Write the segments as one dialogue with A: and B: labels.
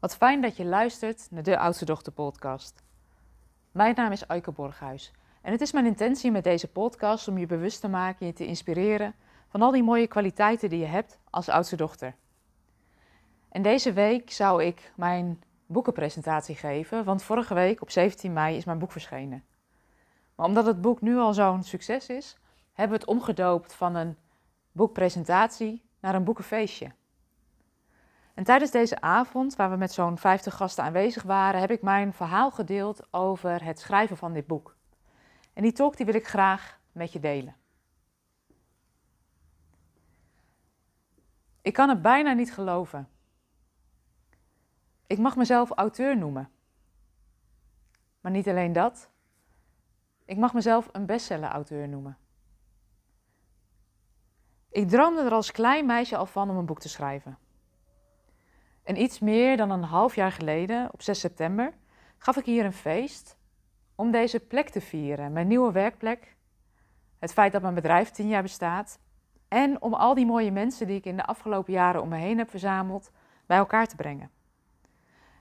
A: Wat fijn dat je luistert naar de Oudste Dochter podcast. Mijn naam is Aike Borghuis en het is mijn intentie met deze podcast om je bewust te maken en je te inspireren van al die mooie kwaliteiten die je hebt als oudste dochter. En deze week zou ik mijn boekenpresentatie geven, want vorige week op 17 mei is mijn boek verschenen. Maar omdat het boek nu al zo'n succes is, hebben we het omgedoopt van een boekpresentatie naar een boekenfeestje. En tijdens deze avond, waar we met zo'n 50 gasten aanwezig waren, heb ik mijn verhaal gedeeld over het schrijven van dit boek. En die talk die wil ik graag met je delen. Ik kan het bijna niet geloven. Ik mag mezelf auteur noemen. Maar niet alleen dat. Ik mag mezelf een bestseller-auteur noemen. Ik droomde er als klein meisje al van om een boek te schrijven. En iets meer dan een half jaar geleden, op 6 september, gaf ik hier een feest om deze plek te vieren. Mijn nieuwe werkplek, het feit dat mijn bedrijf tien jaar bestaat en om al die mooie mensen die ik in de afgelopen jaren om me heen heb verzameld bij elkaar te brengen.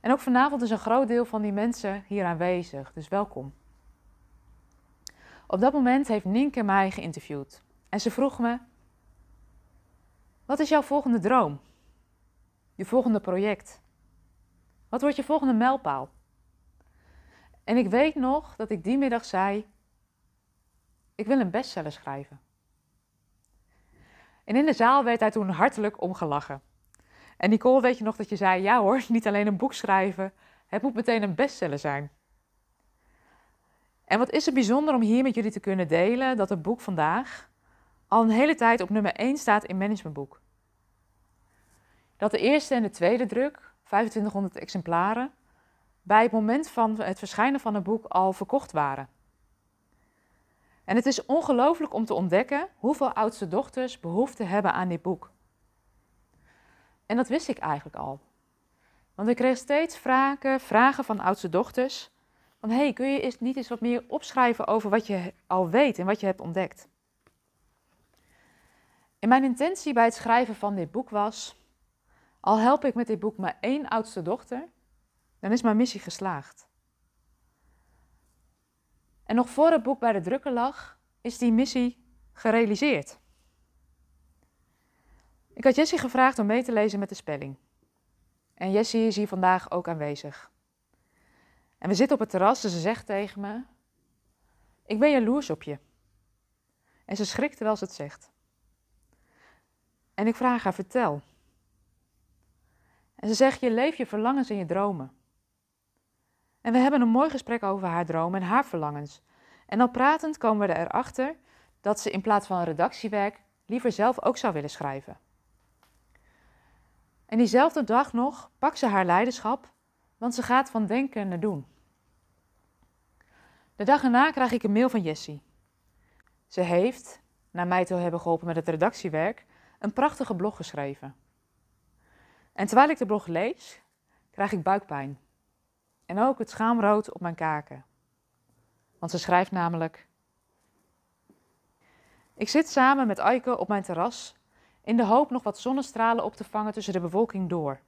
A: En ook vanavond is een groot deel van die mensen hier aanwezig, dus welkom. Op dat moment heeft Nienke mij geïnterviewd en ze vroeg me: Wat is jouw volgende droom? Je volgende project? Wat wordt je volgende mijlpaal? En ik weet nog dat ik die middag zei: Ik wil een bestseller schrijven. En in de zaal werd hij toen hartelijk omgelachen. En Nicole, weet je nog dat je zei: Ja hoor, niet alleen een boek schrijven, het moet meteen een bestseller zijn. En wat is het bijzonder om hier met jullie te kunnen delen dat het boek vandaag al een hele tijd op nummer 1 staat in managementboek. Dat de eerste en de tweede druk, 2500 exemplaren, bij het moment van het verschijnen van het boek al verkocht waren. En het is ongelooflijk om te ontdekken hoeveel oudste dochters behoefte hebben aan dit boek. En dat wist ik eigenlijk al. Want ik kreeg steeds vragen, vragen van oudste dochters. Van hey, kun je niet eens wat meer opschrijven over wat je al weet en wat je hebt ontdekt? En mijn intentie bij het schrijven van dit boek was: al help ik met dit boek maar één oudste dochter, dan is mijn missie geslaagd. En nog voor het boek bij de drukker lag, is die missie gerealiseerd. Ik had Jessie gevraagd om mee te lezen met de spelling. En Jessie is hier vandaag ook aanwezig. En we zitten op het terras en ze zegt tegen me: Ik ben jaloers op je. En ze schrikt terwijl ze het zegt. En ik vraag haar: Vertel. En ze zegt: Je leeft je verlangens en je dromen. En we hebben een mooi gesprek over haar dromen en haar verlangens. En al pratend komen we erachter dat ze in plaats van redactiewerk liever zelf ook zou willen schrijven. En diezelfde dag nog pakt ze haar leiderschap, want ze gaat van denken naar doen. De dag erna krijg ik een mail van Jessie. Ze heeft, na mij te hebben geholpen met het redactiewerk, een prachtige blog geschreven. En terwijl ik de blog lees, krijg ik buikpijn. En ook het schaamrood op mijn kaken. Want ze schrijft namelijk: Ik zit samen met Aike op mijn terras in de hoop nog wat zonnestralen op te vangen tussen de bewolking door.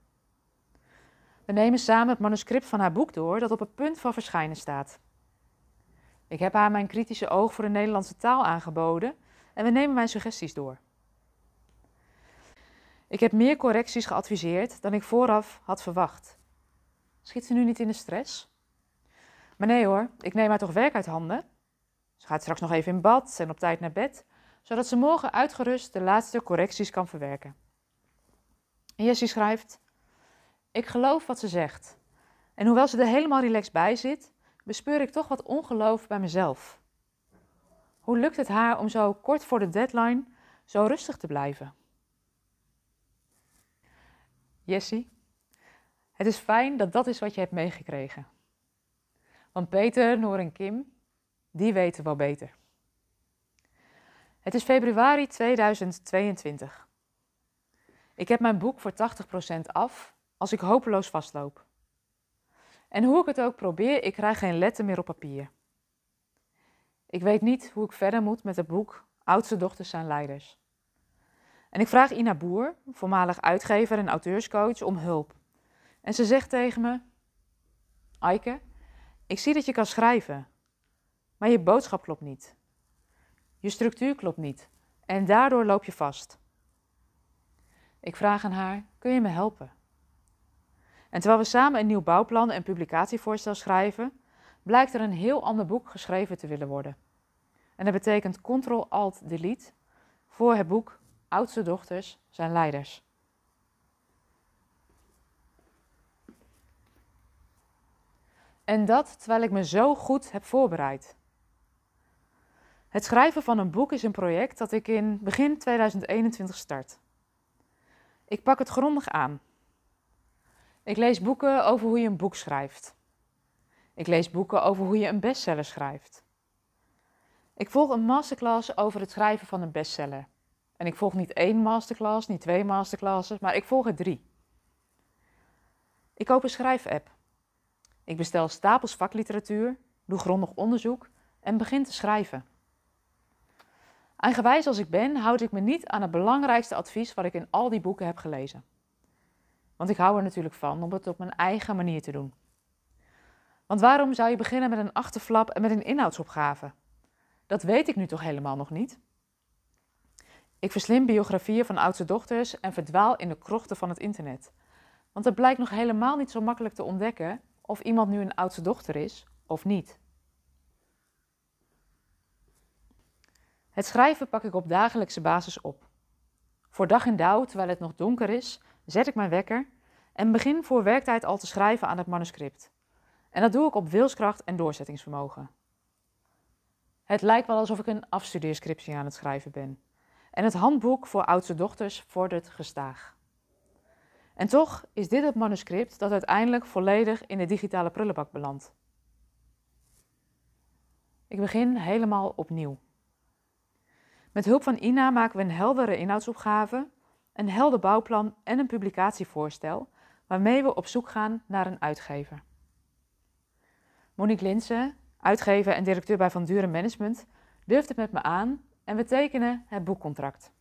A: We nemen samen het manuscript van haar boek door dat op het punt van verschijnen staat. Ik heb haar mijn kritische oog voor de Nederlandse taal aangeboden en we nemen mijn suggesties door. Ik heb meer correcties geadviseerd dan ik vooraf had verwacht. Schiet ze nu niet in de stress? Maar nee hoor, ik neem haar toch werk uit handen. Ze gaat straks nog even in bad en op tijd naar bed, zodat ze morgen uitgerust de laatste correcties kan verwerken. En Jessie schrijft: Ik geloof wat ze zegt. En hoewel ze er helemaal relaxed bij zit, bespeur ik toch wat ongeloof bij mezelf. Hoe lukt het haar om zo kort voor de deadline zo rustig te blijven? Jessie, het is fijn dat dat is wat je hebt meegekregen. Want Peter, Noor en Kim, die weten wel beter. Het is februari 2022. Ik heb mijn boek voor 80% af als ik hopeloos vastloop. En hoe ik het ook probeer, ik krijg geen letter meer op papier. Ik weet niet hoe ik verder moet met het boek Oudste dochters zijn leiders. En ik vraag Ina Boer, voormalig uitgever en auteurscoach, om hulp. En ze zegt tegen me: Aike, ik zie dat je kan schrijven, maar je boodschap klopt niet. Je structuur klopt niet en daardoor loop je vast. Ik vraag aan haar: kun je me helpen? En terwijl we samen een nieuw bouwplan en publicatievoorstel schrijven, blijkt er een heel ander boek geschreven te willen worden. En dat betekent Ctrl-Alt-Delete voor het boek Oudste dochters zijn leiders. En dat terwijl ik me zo goed heb voorbereid. Het schrijven van een boek is een project dat ik in begin 2021 start. Ik pak het grondig aan. Ik lees boeken over hoe je een boek schrijft. Ik lees boeken over hoe je een bestseller schrijft. Ik volg een masterclass over het schrijven van een bestseller. En ik volg niet één masterclass, niet twee masterclasses, maar ik volg er drie. Ik koop een schrijfapp. Ik bestel stapels vakliteratuur, doe grondig onderzoek en begin te schrijven. Eigenwijs als ik ben, houd ik me niet aan het belangrijkste advies wat ik in al die boeken heb gelezen. Want ik hou er natuurlijk van om het op mijn eigen manier te doen. Want waarom zou je beginnen met een achterflap en met een inhoudsopgave? Dat weet ik nu toch helemaal nog niet? Ik verslim biografieën van oudste dochters en verdwaal in de krochten van het internet. Want het blijkt nog helemaal niet zo makkelijk te ontdekken of iemand nu een oudste dochter is of niet. Het schrijven pak ik op dagelijkse basis op. Voor dag en dauw, terwijl het nog donker is, zet ik mijn wekker en begin voor werktijd al te schrijven aan het manuscript. En dat doe ik op wilskracht en doorzettingsvermogen. Het lijkt wel alsof ik een afstudeerscriptie aan het schrijven ben. En het handboek voor oudste dochters vordert gestaag. En toch is dit het manuscript dat uiteindelijk volledig in de digitale prullenbak belandt. Ik begin helemaal opnieuw. Met hulp van Ina maken we een heldere inhoudsopgave, een helder bouwplan en een publicatievoorstel waarmee we op zoek gaan naar een uitgever. Monique Linsen, uitgever en directeur bij Van Duren Management, durft het met me aan en we tekenen het boekcontract.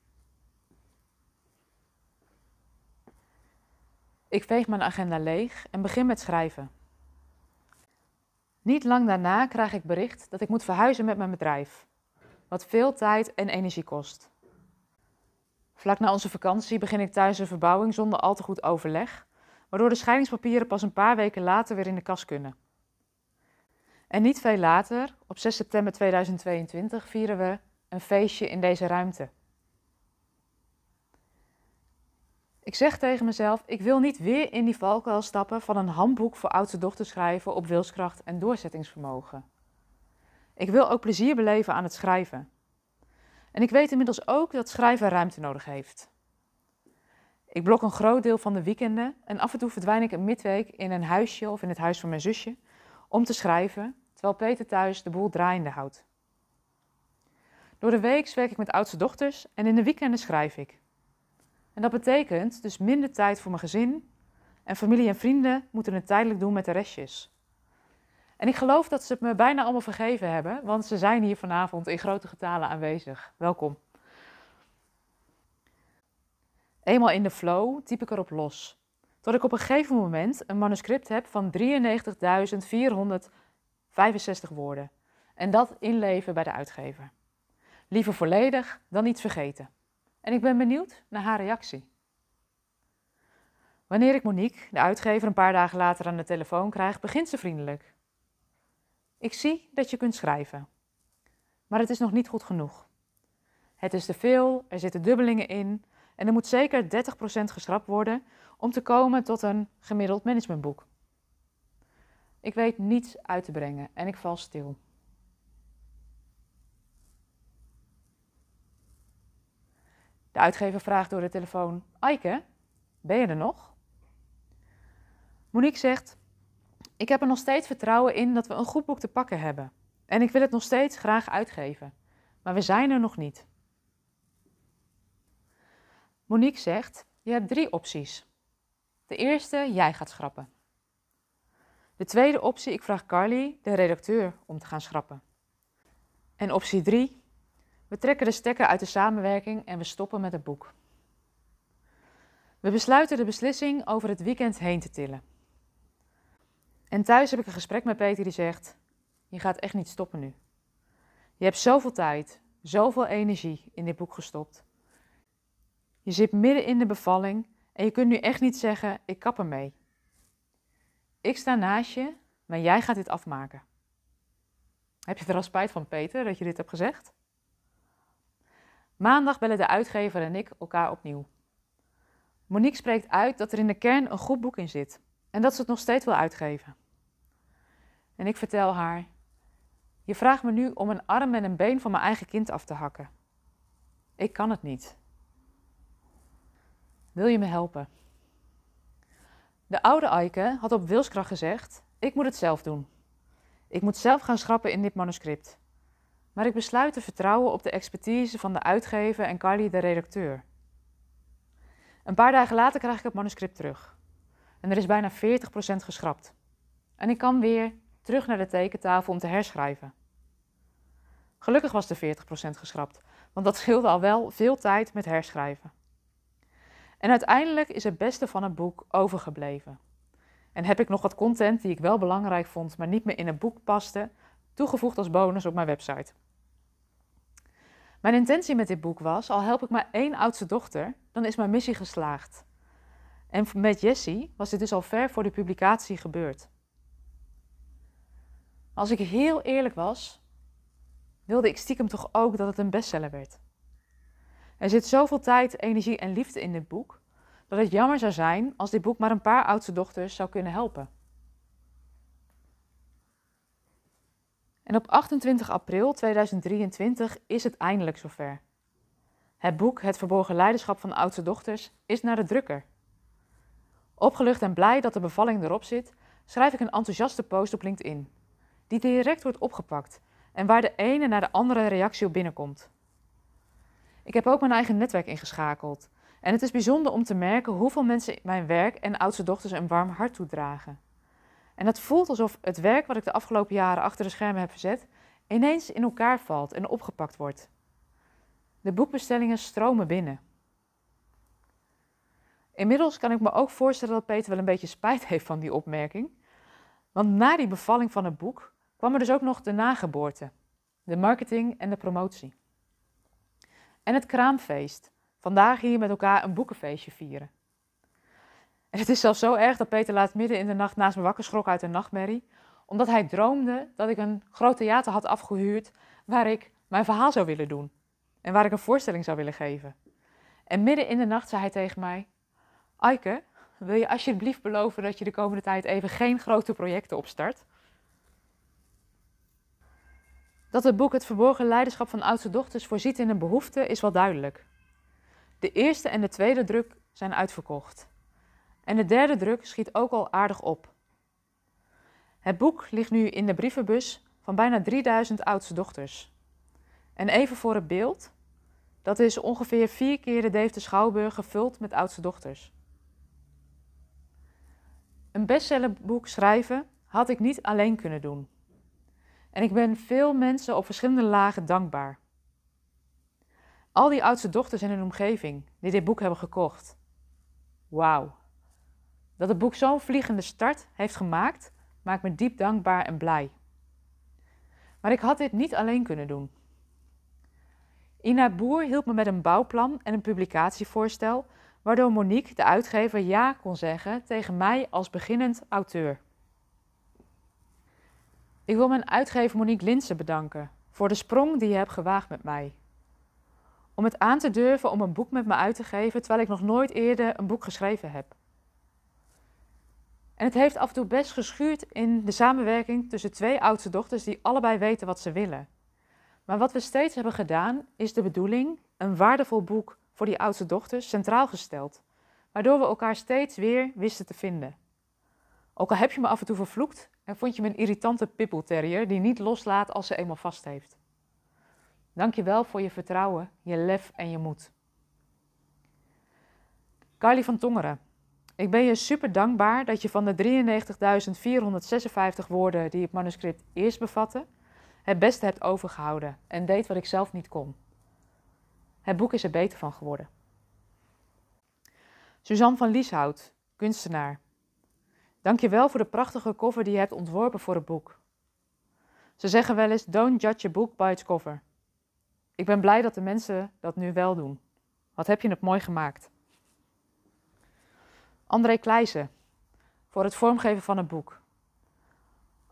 A: Ik veeg mijn agenda leeg en begin met schrijven. Niet lang daarna krijg ik bericht dat ik moet verhuizen met mijn bedrijf, wat veel tijd en energie kost. Vlak na onze vakantie begin ik thuis een verbouwing zonder al te goed overleg, waardoor de scheidingspapieren pas een paar weken later weer in de kast kunnen. En niet veel later, op 6 september 2022, vieren we een feestje in deze ruimte. Ik zeg tegen mezelf: ik wil niet weer in die valkuil stappen van een handboek voor oudste dochter schrijven op wilskracht en doorzettingsvermogen. Ik wil ook plezier beleven aan het schrijven. En ik weet inmiddels ook dat schrijven ruimte nodig heeft. Ik blok een groot deel van de weekenden en af en toe verdwijn ik een midweek in een huisje of in het huis van mijn zusje om te schrijven, terwijl Peter thuis de boel draaiende houdt. Door de week werk ik met oudste dochters en in de weekenden schrijf ik. En dat betekent dus minder tijd voor mijn gezin en familie en vrienden moeten het tijdelijk doen met de restjes. En ik geloof dat ze het me bijna allemaal vergeven hebben, want ze zijn hier vanavond in grote getalen aanwezig. Welkom. Eenmaal in de flow typ ik erop los. Tot ik op een gegeven moment een manuscript heb van 93.465 woorden. En dat inleven bij de uitgever. Liever volledig dan iets vergeten. En ik ben benieuwd naar haar reactie. Wanneer ik Monique, de uitgever, een paar dagen later aan de telefoon krijg, begint ze vriendelijk. Ik zie dat je kunt schrijven, maar het is nog niet goed genoeg. Het is te veel, er zitten dubbelingen in en er moet zeker 30% geschrapt worden om te komen tot een gemiddeld managementboek. Ik weet niets uit te brengen en ik val stil. De uitgever vraagt door de telefoon: Aike, ben je er nog? Monique zegt: Ik heb er nog steeds vertrouwen in dat we een goed boek te pakken hebben. En ik wil het nog steeds graag uitgeven. Maar we zijn er nog niet. Monique zegt: Je hebt drie opties. De eerste, jij gaat schrappen. De tweede optie, ik vraag Carly, de redacteur, om te gaan schrappen. En optie drie, we trekken de stekker uit de samenwerking en we stoppen met het boek. We besluiten de beslissing over het weekend heen te tillen. En thuis heb ik een gesprek met Peter die zegt: Je gaat echt niet stoppen nu. Je hebt zoveel tijd, zoveel energie in dit boek gestopt. Je zit midden in de bevalling en je kunt nu echt niet zeggen: Ik kap ermee. Ik sta naast je, maar jij gaat dit afmaken. Heb je er al spijt van, Peter, dat je dit hebt gezegd? Maandag bellen de uitgever en ik elkaar opnieuw. Monique spreekt uit dat er in de kern een goed boek in zit en dat ze het nog steeds wil uitgeven. En ik vertel haar: Je vraagt me nu om een arm en een been van mijn eigen kind af te hakken. Ik kan het niet. Wil je me helpen? De oude Eike had op wilskracht gezegd: Ik moet het zelf doen. Ik moet zelf gaan schrappen in dit manuscript. Maar ik besluit te vertrouwen op de expertise van de uitgever en Carly, de redacteur. Een paar dagen later krijg ik het manuscript terug. En er is bijna 40% geschrapt. En ik kan weer terug naar de tekentafel om te herschrijven. Gelukkig was de 40% geschrapt, want dat scheelde al wel veel tijd met herschrijven. En uiteindelijk is het beste van het boek overgebleven. En heb ik nog wat content die ik wel belangrijk vond, maar niet meer in het boek paste, toegevoegd als bonus op mijn website. Mijn intentie met dit boek was: al help ik maar één oudste dochter, dan is mijn missie geslaagd. En met Jessie was dit dus al ver voor de publicatie gebeurd. Als ik heel eerlijk was, wilde ik stiekem toch ook dat het een bestseller werd. Er zit zoveel tijd, energie en liefde in dit boek, dat het jammer zou zijn als dit boek maar een paar oudste dochters zou kunnen helpen. En op 28 april 2023 is het eindelijk zover. Het boek Het verborgen leiderschap van oudste dochters is naar de drukker. Opgelucht en blij dat de bevalling erop zit, schrijf ik een enthousiaste post op LinkedIn, die direct wordt opgepakt en waar de ene naar de andere reactie op binnenkomt. Ik heb ook mijn eigen netwerk ingeschakeld en het is bijzonder om te merken hoeveel mensen mijn werk en oudste dochters een warm hart toedragen. En het voelt alsof het werk wat ik de afgelopen jaren achter de schermen heb verzet, ineens in elkaar valt en opgepakt wordt. De boekbestellingen stromen binnen. Inmiddels kan ik me ook voorstellen dat Peter wel een beetje spijt heeft van die opmerking. Want na die bevalling van het boek kwam er dus ook nog de nageboorte, de marketing en de promotie. En het kraamfeest. Vandaag hier met elkaar een boekenfeestje vieren. Het is zelfs zo erg dat Peter laat midden in de nacht naast me wakker schrok uit een nachtmerrie, omdat hij droomde dat ik een groot theater had afgehuurd waar ik mijn verhaal zou willen doen en waar ik een voorstelling zou willen geven. En midden in de nacht zei hij tegen mij: Aike, wil je alsjeblieft beloven dat je de komende tijd even geen grote projecten opstart? Dat het boek Het Verborgen Leiderschap van Oudste Dochters voorziet in een behoefte is wel duidelijk. De eerste en de tweede druk zijn uitverkocht. En de derde druk schiet ook al aardig op. Het boek ligt nu in de brievenbus van bijna 3000 oudste dochters. En even voor het beeld, dat is ongeveer vier keer de Deventer Schouwburg gevuld met oudste dochters. Een bestsellerboek schrijven had ik niet alleen kunnen doen. En ik ben veel mensen op verschillende lagen dankbaar. Al die oudste dochters in hun omgeving die dit boek hebben gekocht. Wauw. Dat het boek zo'n vliegende start heeft gemaakt, maakt me diep dankbaar en blij. Maar ik had dit niet alleen kunnen doen. Ina Boer hielp me met een bouwplan en een publicatievoorstel, waardoor Monique, de uitgever, ja kon zeggen tegen mij als beginnend auteur. Ik wil mijn uitgever Monique Linsen bedanken voor de sprong die je hebt gewaagd met mij. Om het aan te durven om een boek met me uit te geven terwijl ik nog nooit eerder een boek geschreven heb. En het heeft af en toe best geschuurd in de samenwerking tussen twee oudste dochters die allebei weten wat ze willen. Maar wat we steeds hebben gedaan, is de bedoeling, een waardevol boek voor die oudste dochters, centraal gesteld. Waardoor we elkaar steeds weer wisten te vinden. Ook al heb je me af en toe vervloekt en vond je me een irritante pippelterrier die niet loslaat als ze eenmaal vast heeft. Dank je wel voor je vertrouwen, je lef en je moed. Carly van Tongeren, ik ben je super dankbaar dat je van de 93.456 woorden die het manuscript eerst bevatte, het beste hebt overgehouden en deed wat ik zelf niet kon. Het boek is er beter van geworden. Suzanne van Lieshout, kunstenaar. Dank je wel voor de prachtige cover die je hebt ontworpen voor het boek. Ze zeggen wel eens: Don't judge a book by its cover. Ik ben blij dat de mensen dat nu wel doen. Wat heb je het mooi gemaakt. André Kleijzen, voor het vormgeven van het boek.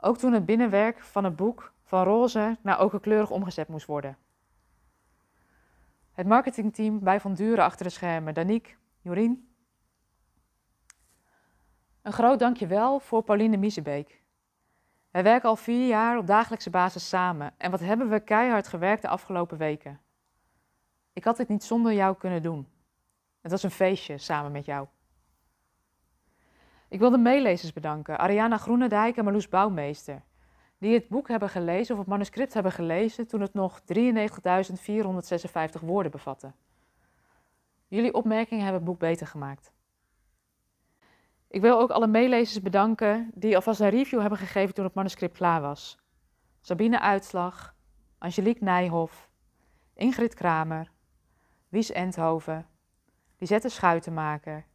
A: Ook toen het binnenwerk van het boek van roze naar okerkleurig omgezet moest worden. Het marketingteam bij Van Duren achter de schermen, Daniek, Jorien. Een groot dankjewel voor Pauline Miezebeek. Wij werken al vier jaar op dagelijkse basis samen en wat hebben we keihard gewerkt de afgelopen weken. Ik had dit niet zonder jou kunnen doen. Het was een feestje samen met jou. Ik wil de meelezers bedanken, Ariana Groenendijk en Marloes Bouwmeester, die het boek hebben gelezen of het manuscript hebben gelezen toen het nog 93.456 woorden bevatte. Jullie opmerkingen hebben het boek beter gemaakt. Ik wil ook alle meelezers bedanken die alvast een review hebben gegeven toen het manuscript klaar was. Sabine Uitslag, Angelique Nijhoff, Ingrid Kramer, Wies Endhoven, Lisette Schuitenmaker,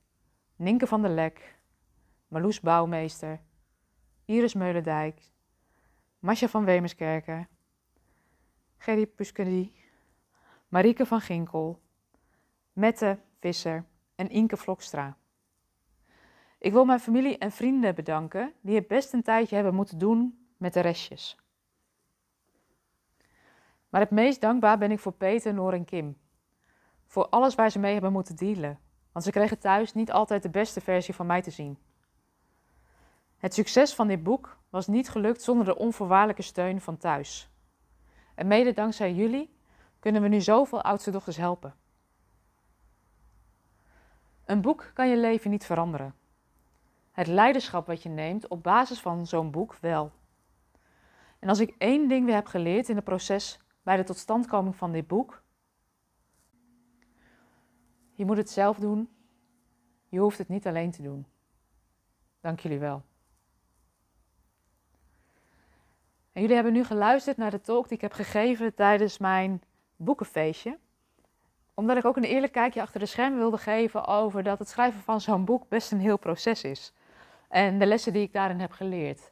A: Ninke van der Lek, Marloes Bouwmeester, Iris Meulendijk, Masja van Wemerskerken, Gerry Puskedy, Marieke van Ginkel, Mette Visser en Inke Vlokstra. Ik wil mijn familie en vrienden bedanken die het best een tijdje hebben moeten doen met de restjes. Maar het meest dankbaar ben ik voor Peter, Noor en Kim. Voor alles waar ze mee hebben moeten dealen, want ze kregen thuis niet altijd de beste versie van mij te zien. Het succes van dit boek was niet gelukt zonder de onvoorwaardelijke steun van thuis. En mede dankzij jullie kunnen we nu zoveel oudste dochters helpen. Een boek kan je leven niet veranderen. Het leiderschap wat je neemt op basis van zo'n boek wel. En als ik één ding weer heb geleerd in het proces bij de totstandkoming van dit boek, je moet het zelf doen. Je hoeft het niet alleen te doen. Dank jullie wel. En jullie hebben nu geluisterd naar de talk die ik heb gegeven tijdens mijn boekenfeestje. Omdat ik ook een eerlijk kijkje achter de schermen wilde geven over dat het schrijven van zo'n boek best een heel proces is. En de lessen die ik daarin heb geleerd.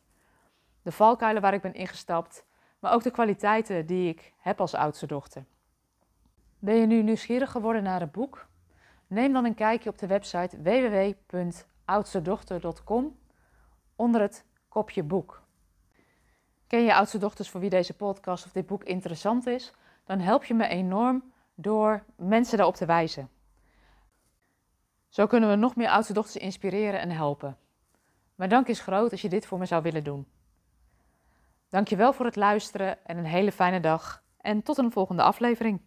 A: De valkuilen waar ik ben ingestapt, maar ook de kwaliteiten die ik heb als oudste dochter. Ben je nu nieuwsgierig geworden naar het boek? Neem dan een kijkje op de website www.oudstedochter.com onder het kopje boek. Ken je oudste dochters voor wie deze podcast of dit boek interessant is? Dan help je me enorm door mensen daarop te wijzen. Zo kunnen we nog meer oudste dochters inspireren en helpen. Mijn dank is groot als je dit voor me zou willen doen. Dankjewel voor het luisteren en een hele fijne dag. En tot een volgende aflevering.